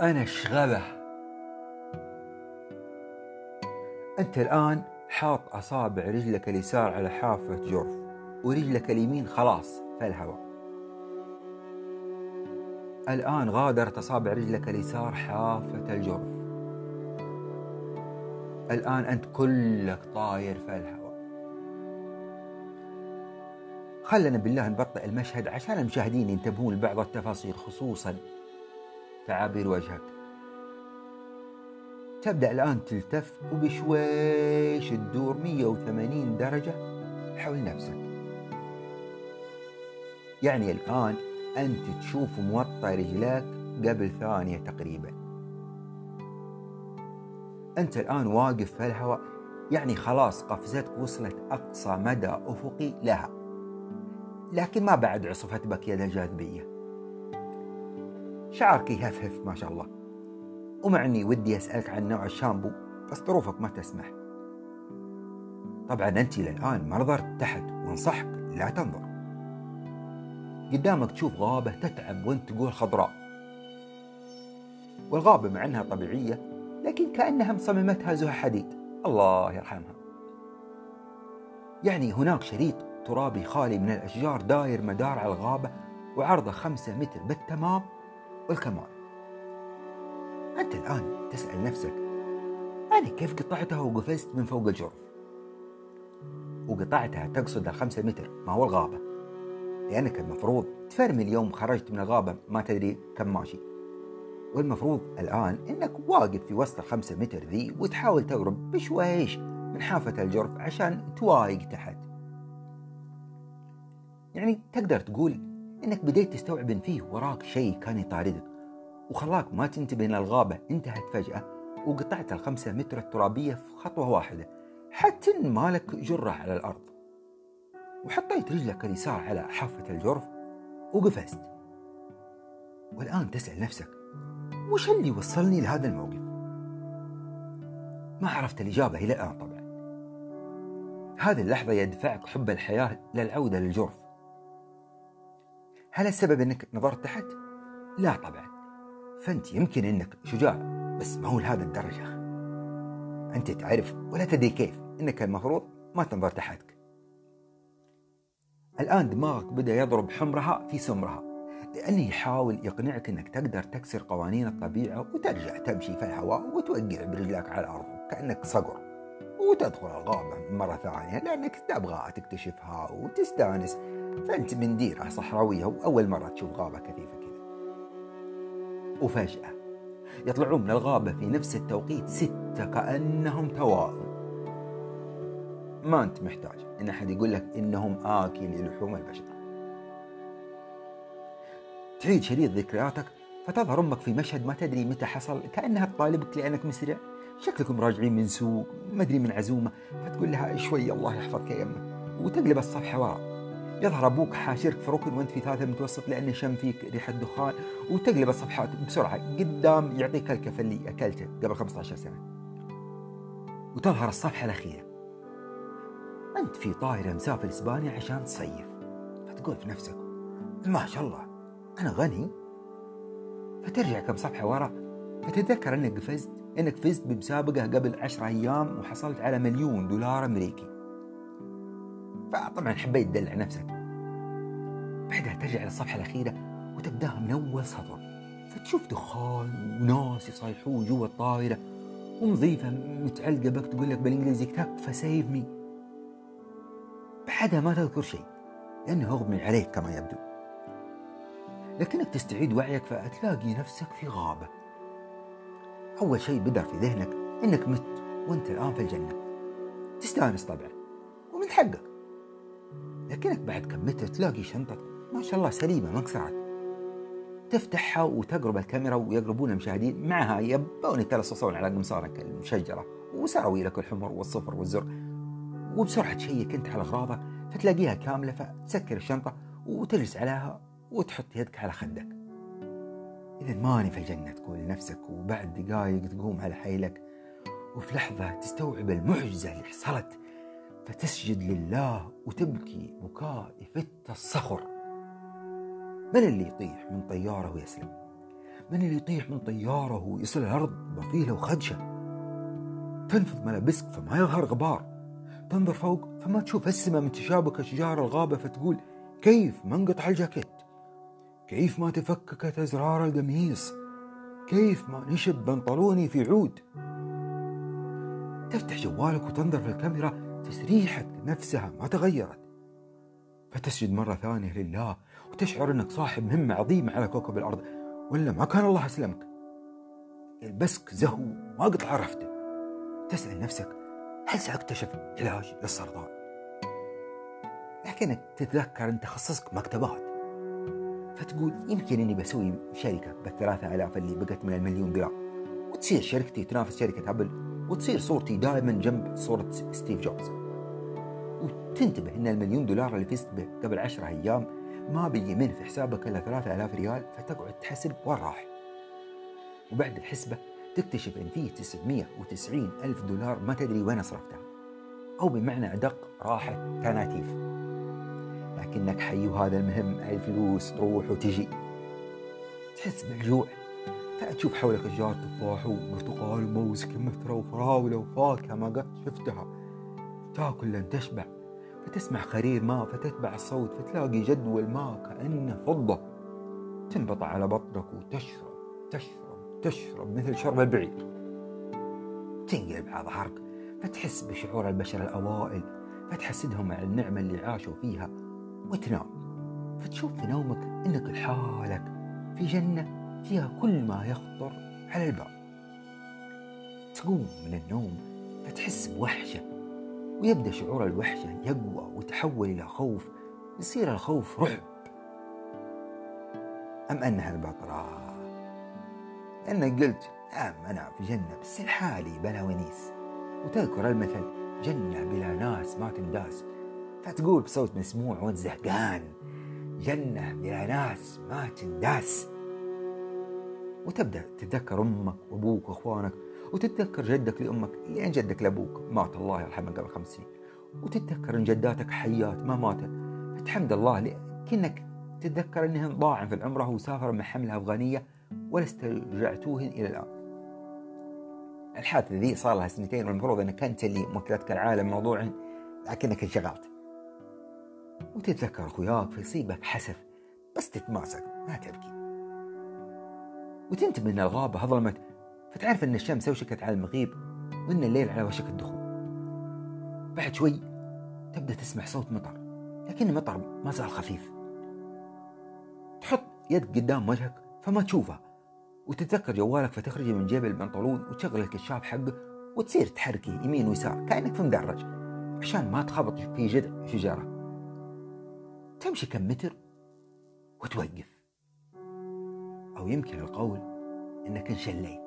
أنا شغبة أنت الآن حاط أصابع رجلك اليسار على حافة جرف ورجلك اليمين خلاص في الهواء الآن غادرت أصابع رجلك اليسار حافة الجرف. الآن أنت كلك طاير في الهواء خلنا بالله نبطئ المشهد عشان المشاهدين ينتبهون لبعض التفاصيل خصوصا تعابير وجهك. تبدأ الآن تلتف وبشويش تدور 180 درجة حول نفسك. يعني الآن أنت تشوف موطى رجلك قبل ثانية تقريبا. أنت الآن واقف في الهواء يعني خلاص قفزتك وصلت أقصى مدى أفقي لها. لكن ما بعد عصفت بك يد الجاذبية شعرك يهفهف ما شاء الله. ومع أني ودي أسألك عن نوع الشامبو بس ظروفك ما تسمح. طبعا أنت للآن ما نظرت تحت وانصحك لا تنظر. قدامك تشوف غابة تتعب وانت تقول خضراء. والغابة مع أنها طبيعية لكن كأنها مصممتها زها حديد. الله يرحمها. يعني هناك شريط ترابي خالي من الأشجار داير مدار على الغابة وعرضه خمسة متر بالتمام والكمال. أنت الآن تسأل نفسك أنا كيف قطعتها وقفزت من فوق الجرف؟ وقطعتها تقصد الخمسة متر ما هو الغابة. لأنك المفروض تفرمل يوم خرجت من الغابة ما تدري كم ماشي. والمفروض الآن أنك واقف في وسط الخمسة متر ذي وتحاول تقرب بشويش من حافة الجرف عشان توايق تحت. يعني تقدر تقول إنك بديت تستوعب إن فيه وراك شيء كان يطاردك وخلاك ما تنتبه ان الغابة انتهت فجأة وقطعت الخمسة متر الترابية في خطوة واحدة حتى إن مالك جره على الأرض. وحطيت رجلك اليسار على حافة الجرف وقفزت. والآن تسأل نفسك وش اللي وصلني لهذا الموقف؟ ما عرفت الإجابة إلى الآن طبعا. هذه اللحظة يدفعك حب الحياة للعودة للجرف. هل السبب إنك نظرت تحت؟ لا طبعا. فأنت يمكن إنك شجاع بس ما هو لهذا الدرجة. أنت تعرف ولا تدري كيف إنك المفروض ما تنظر تحتك. الآن دماغك بدأ يضرب حمرها في سمرها لأنه يحاول يقنعك أنك تقدر تكسر قوانين الطبيعة وترجع تمشي في الهواء وتوقع برجلك على الأرض كأنك صقر وتدخل الغابة مرة ثانية لأنك تبغى تكتشفها وتستانس. فأنت من ديرة صحراوية وأول مرة تشوف غابة كثيفة كذا. وفجأة يطلعون من الغابة في نفس التوقيت ستة كأنهم توائم ما أنت محتاج إن أحد يقول لك إنهم آكلي لحوم البشر. تعيد شريط ذكرياتك فتظهر أمك في مشهد ما تدري متى حصل كأنها تطالبك لأنك مسرع. شكلكم راجعين من سوق ما أدري من عزومة فتقول لها شوي الله يحفظك يا يمه وتقلب الصفحة ورا. يظهر أبوك حاشرك في ركن وأنت في ثالثة متوسط لأنه شم فيك ريحه دخان وتقلب الصفحات بسرعة قدام يعطيك الكف اللي اكلته قبل 15 سنة. وتظهر الصفحة الأخيرة. أنت في طائره مسافر إسبانيا عشان تصيف. فتقول في نفسك ما شاء الله أنا غني. فترجع كم صفحة ورا فتتذكر أنك فزت أنك فزت بمسابقة قبل 10 أيام وحصلت على مليون دولار أمريكي. فطبعا حبيت تدلع نفسك. بعدها ترجع للصفحة الأخيرة وتبدأها من أول سطر. فتشوف دخان وناس يصيحون جوا الطائرة ومضيفة متعلقة بك تقول لك بالإنجليزي تكفى سيف مي بعدها ما تذكر شيء لأنه أغمي عليك كما يبدو. لكنك تستعيد وعيك فتلاقي نفسك في غابة. أول شيء بدر في ذهنك إنك مت وأنت الآن في الجنة. تستأنس طبعا. ومن حقك. لكنك بعد كم متر تلاقي شنطة ما شاء الله سليمة ما انكسرت. تفتحها وتقرب الكاميرا ويقربون المشاهدين معها يبون يتلصصون على قمصانك المشجرة وسراويلك الحمر والصفر والزرق وبسرعة تشيك انت على اغراضك فتلاقيها كاملة فتسكر الشنطة وتجلس عليها وتحط يدك على خدك. إذا ماني في الجنة تقول لنفسك وبعد دقايق تقوم على حيلك وفي لحظة تستوعب المعجزة اللي حصلت. فتسجد لله وتبكي بكاء يفت الصخر. من اللي يطيح من طيارة ويسلم من اللي يطيح من طيارة ويصل الأرض بفيلة وخدشة تنفض ملابسك فما يظهر غبار. تنظر فوق فما تشوف السماء من تشابك أشجار الغابة فتقول كيف ما انقطع الجاكيت؟ كيف ما تفككت أزرار القميص؟ كيف ما نشب بنطلوني في عود؟ تفتح جوالك وتنظر في الكاميرا تسريحك نفسها ما تغيرت. فتسجد مرة ثانية لله وتشعر أنك صاحب مهمة عظيمة على كوكب الأرض. ولا ما كان الله أسلمك؟ يلبسك زهو ما قد عرفته. تسأل نفسك هل سأكتشف علاج للسرطان؟ لكنك تتذكر أن تخصصك مكتبات. فتقول يمكن إني بسوي شركة بالثلاثة آلاف اللي بقت من المليون دولار وتصير شركتي تنافس شركة أبل. وتصير صورتي دائما جنب صورة ستيف جوبز. وتنتبه إن المليون دولار اللي فزت به قبل عشرة أيام ما بيجي من في حسابك إلا ثلاثة آلاف ريال فتقعد تحسب وين راح. وبعد الحسبة تكتشف إن فيه 990 ألف دولار ما تدري وين صرفتها. أو بمعنى أدق راحت تناتيف لكنك حي وهذا المهم الفلوس تروح وتجي. تحس بالجوع. فتشوف حولك أشجار تفاح وبرتقال وموز كمثرى وفراولة وفاكهة ما قد شفتها. تأكل لن تشبع فتسمع خرير ماء فتتبع الصوت فتلاقي جدول ماء كأنه فضة. تنبطع على بطنك وتشرب تشرب تشرب مثل شرب البعير. تنقلب على ظهرك فتحس بشعور البشر الأوائل فتحسدهم على النعمة اللي عاشوا فيها. وتنام فتشوف في نومك إنك لحالك في جنة. فيها كل ما يخطر على البال تقوم من النوم فتحس بوحشة ويبدأ شعور الوحشة يقوى ويتحول إلى خوف يصير الخوف رعب. أم أنها البطرة؟ لأنك قلت نعم أنا في جنة بس لحالي بلا ونيس. وتذكر المثل جنة بلا ناس ما تنداس. فتقول بصوت مسموع وانت زهقان جنة بلا ناس ما تنداس. وتبدأ تتذكر أمك وأبوك وأخوانك وتتذكر جدك لأمك لأن جدك لأبوك مات الله يرحمه قبل خمس سنين. وتتذكر أن جداتك حيات ما ماتت. فتحمد الله لكنك تتذكر أنهن ضاعن في العمرة وسافر من حملة أفغانية ولا استرجعتوهن إلى الآن. الحادثة ذي صار لها سنتين والمفروض أنك أنت اللي مكلتك العالم موضوع لكنك انشغلت. وتتذكر أخوياك فيصيبك حسف بس تتماسك ما تبكي. وتنتبه أن الغابة ظلمت فتعرف أن الشمس أوشكت على المغيب وأن الليل على وشك الدخول. بعد شوي تبدأ تسمع صوت مطر لكن المطر ما زال خفيف. تحط يدك قدام وجهك فما تشوفه وتتذكر جوالك فتخرجي من جيب البنطلون وتشغل الكشاف حقه وتصير تحركي يمين ويسار كأنك في مدرج عشان ما تخبط في جذع شجرة. تمشي كم متر وتوقف. أو يمكن القول إنك انشليت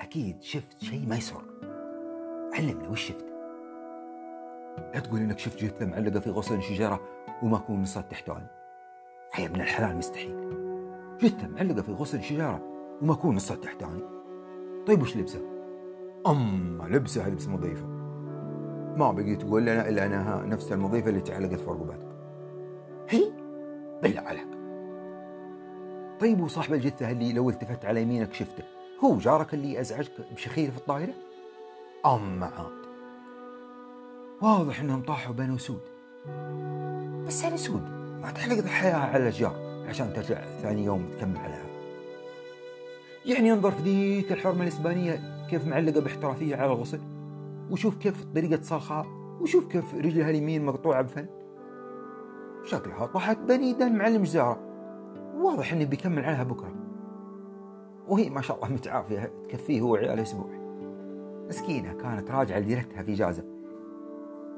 أكيد شفت شيء ما يسر علمني وش شفت؟ لا تقول إنك شفت جثة معلقة في غصن شجرة وما كون نصات تحتاني هي من الحلال مستحيل. جثة معلقة في غصن شجرة وما كون نصات تحتاني طيب وش لبسه؟ أما لبسها لبس مضيفة. ما بقي تقول لنا إلا أنها نفس المضيفة اللي تعلقت في رقبتك هي؟ بالله عليك. طيب وصاحب الجثة اللي لو التفت على يمينك شفته هو جارك اللي أزعجك بشخير في الطائرة؟ أم عاد واضح إنهم طاحوا بين اسود بس يعني سود ما تحلق الحياة على الأشجار عشان ترجع ثاني يوم تكمل عليها. يعني انظر في ذيك الحرمة الإسبانية كيف معلقة باحترافية على الغسل وشوف كيف طريقة صرخها وشوف كيف رجلها اليمين مقطوعة بفن. شكلها طاحت بنيدا معلم جزارة واضح انه بيكمل عليها بكرة. وهي ما شاء الله متعافية تكفيه هو وعيال أسبوع. مسكينة كانت راجعة لديرتها في جازة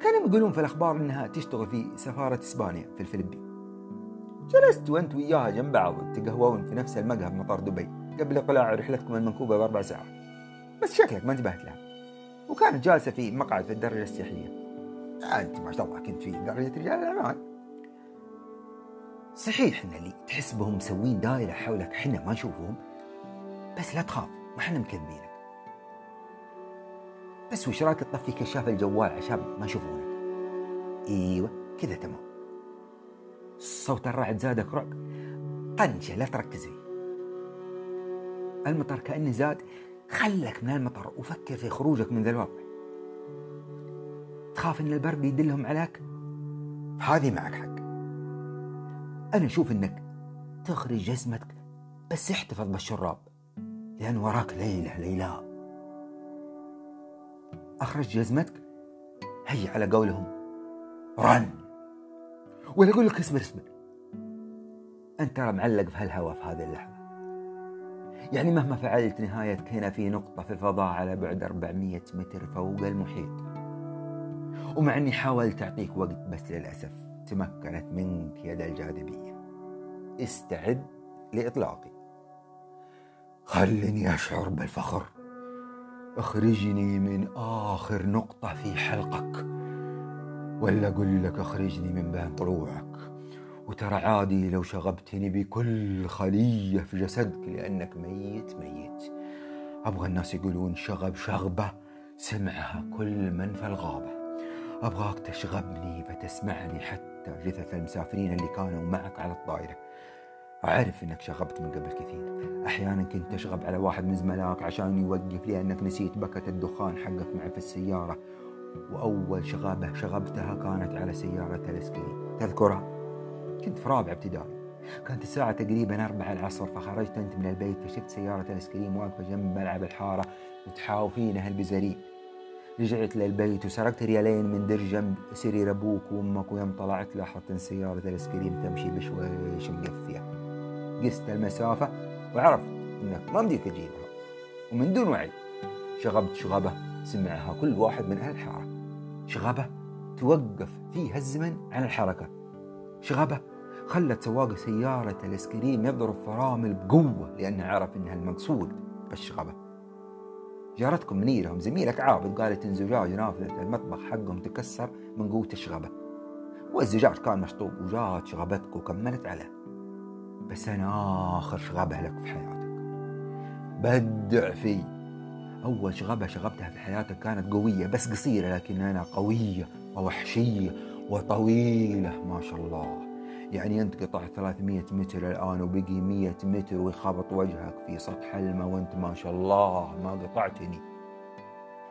كانوا يقولون في الأخبار أنها تشتغل في سفارة إسبانيا في الفلبين. جلست وأنت وياها جنب بعض تقهوون في نفس المقهى في مطار دبي قبل إقلاع رحلتكم المنكوبة بأربع ساعات. بس شكلك ما انتبهت لها. وكانت جالسة في مقعد في الدرجة السياحية. أنت ما شاء الله كنت في درجة رجال الأعمال صحيح إن اللي تحس بهم مسوين دايرة حولك حنا ما نشوفهم بس لا تخاف ما حنا مكذبينك. بس وش رايك تطفي كشاف الجوال عشان ما يشوفونك؟ إيوه كذا تمام. صوت الرعد زادك رعب؟ طنشه لا تركز فيه المطر كأنه زاد خلك من المطر وفكر في خروجك من ذا الوضع تخاف إن البرد يدلهم عليك؟ هذه معك حق. أنا أشوف إنك تخرج جزمتك بس احتفظ بالشراب لأن وراك ليلة ليلى أخرج جزمتك هي على قولهم رن. ولا أقول لك اصبر اصبر أنت ترى معلق في هالهواء في هذه اللحظة. يعني مهما فعلت نهايتك هنا في نقطة في الفضاء على بعد 400 متر فوق المحيط. ومع أني حاولت أعطيك وقت بس للأسف. تمكنت منك يد الجاذبية. استعد لإطلاقي. خلني أشعر بالفخر. اخرجني من آخر نقطة في حلقك. ولا أقول لك اخرجني من بين طلوعك. وترى عادي لو شغبتني بكل خلية في جسدك لأنك ميت ميت. أبغى الناس يقولون شغب شغبة. سمعها كل من في الغابة. أبغاك تشغبني فتسمعني حتى جثث المسافرين اللي كانوا معك على الطائرة. أعرف إنك شغبت من قبل كثير. أحيانا كنت تشغب على واحد من زملائك عشان يوقف لأنك نسيت بكت الدخان حقك معي في السيارة. وأول شغابة شغبتها كانت على سيارة الآيس كريم تذكرها؟ كنت في رابعة ابتدائي. كانت الساعة تقريبا أربعة العصر فخرجت أنت من البيت فشفت سيارة الآيس كريم واقفة جنب ملعب الحارة متحاوفينها البزرين رجعت للبيت وسرقت ريالين من درج جنب سرير أبوك وأمك ويوم طلعت لاحظت سيارة الآيس كريم تمشي بشويش مقفية. قست المسافة وعرفت أنك ما بديك تجيبها. ومن دون وعي شغبت شغبة سمعها كل واحد من أهل الحارة. شغبة توقف فيها الزمن عن الحركة. شغبة خلت سواق سيارة الاسكريم يضرب فرامل بقوة لأنه عرف أنها المقصود بالشغبة. جارتكم منيرهم زميلك عابد قالت إن زجاج نافذة المطبخ حقهم تكسر من قوة الشغبة. والزجاج كان مشطوب وجات شغبتك وكملت عليه بس أنا آخر شغبة لك في حياتك. بدع في أول شغبة شغبتها في حياتك كانت قوية بس قصيرة لكن أنا قوية ووحشية وطويلة ما شاء الله. يعني أنت قطعت 300 متر الآن وبقي 100 متر ويخبط وجهك في سطح الماء وأنت ما شاء الله ما قطعتني.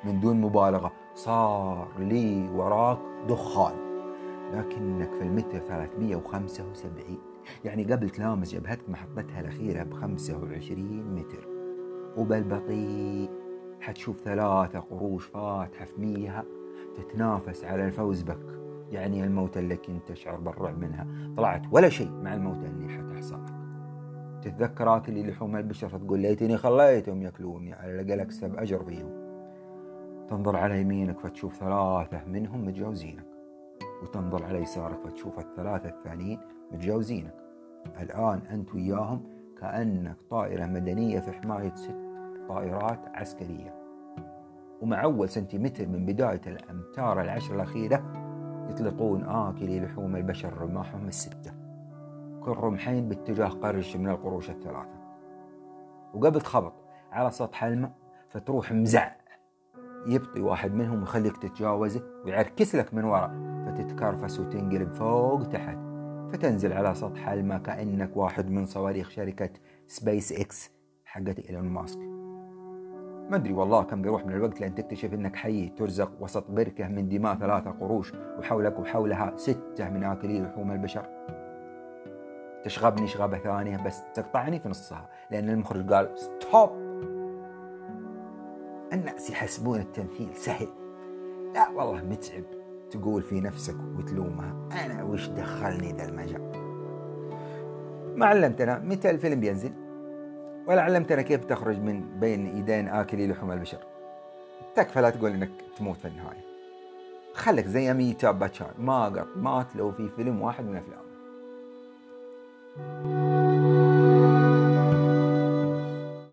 من دون مبالغة صار لي وراك دخان. لكنك في المتر 375 يعني قبل تلامس جبهتك محطتها الأخيرة ب 25 متر. وبالبطيء حتشوف ثلاثة قروش فاتحة في ميها تتنافس على الفوز بك. يعني الموتة اللي كنت تشعر بالرعب منها. طلعت ولا شيء مع الموتة اللي حتحصل. لك تتذكر اكل لحوم البشر فتقول ليتني خليتهم ياكلوني. على الأقل أكسب أجر فيهم. تنظر على يمينك فتشوف ثلاثة منهم متجاوزينك وتنظر على يسارك فتشوف الثلاثة الثانيين متجاوزينك الآن أنت وياهم كأنك طائرة مدنية في حماية ست طائرات عسكرية. ومع أول سنتيمتر من بداية الأمتار العشر الأخيرة يطلقون آكلي لحوم البشر رماحهم الستة. كل رمحين باتجاه قرش من القروش الثلاثة. وقبل تخبط على سطح الماء فتروح مزع. يبطي واحد منهم ويخليك تتجاوزه ويعركس لك من وراء فتتكرفس وتنقلب فوق تحت. فتنزل على سطح الماء كأنك واحد من صواريخ شركة سبيس إكس حقت إيلون ماسك. ما أدري والله كم بيروح من الوقت لين تكتشف إنك حي ترزق وسط بركة من دماء ثلاثة قروش وحولك وحولها ستة من اكلي لحوم البشر. تشغبني شغبة ثانية بس تقطعني في نصها لأن المخرج قال stop. الناس يحسبون التمثيل سهل. لا والله متعب تقول في نفسك وتلومها أنا وش دخلني ذا المجال. ما علمتنا متى الفيلم بينزل؟ ولا علمتنا كيف تخرج من بين إيدين آكلي لحوم البشر. تكفى لا تقول إنك تموت في النهاية. خلك زي أميتاب باتشان ما قط مات لو في فيلم واحد من افلامه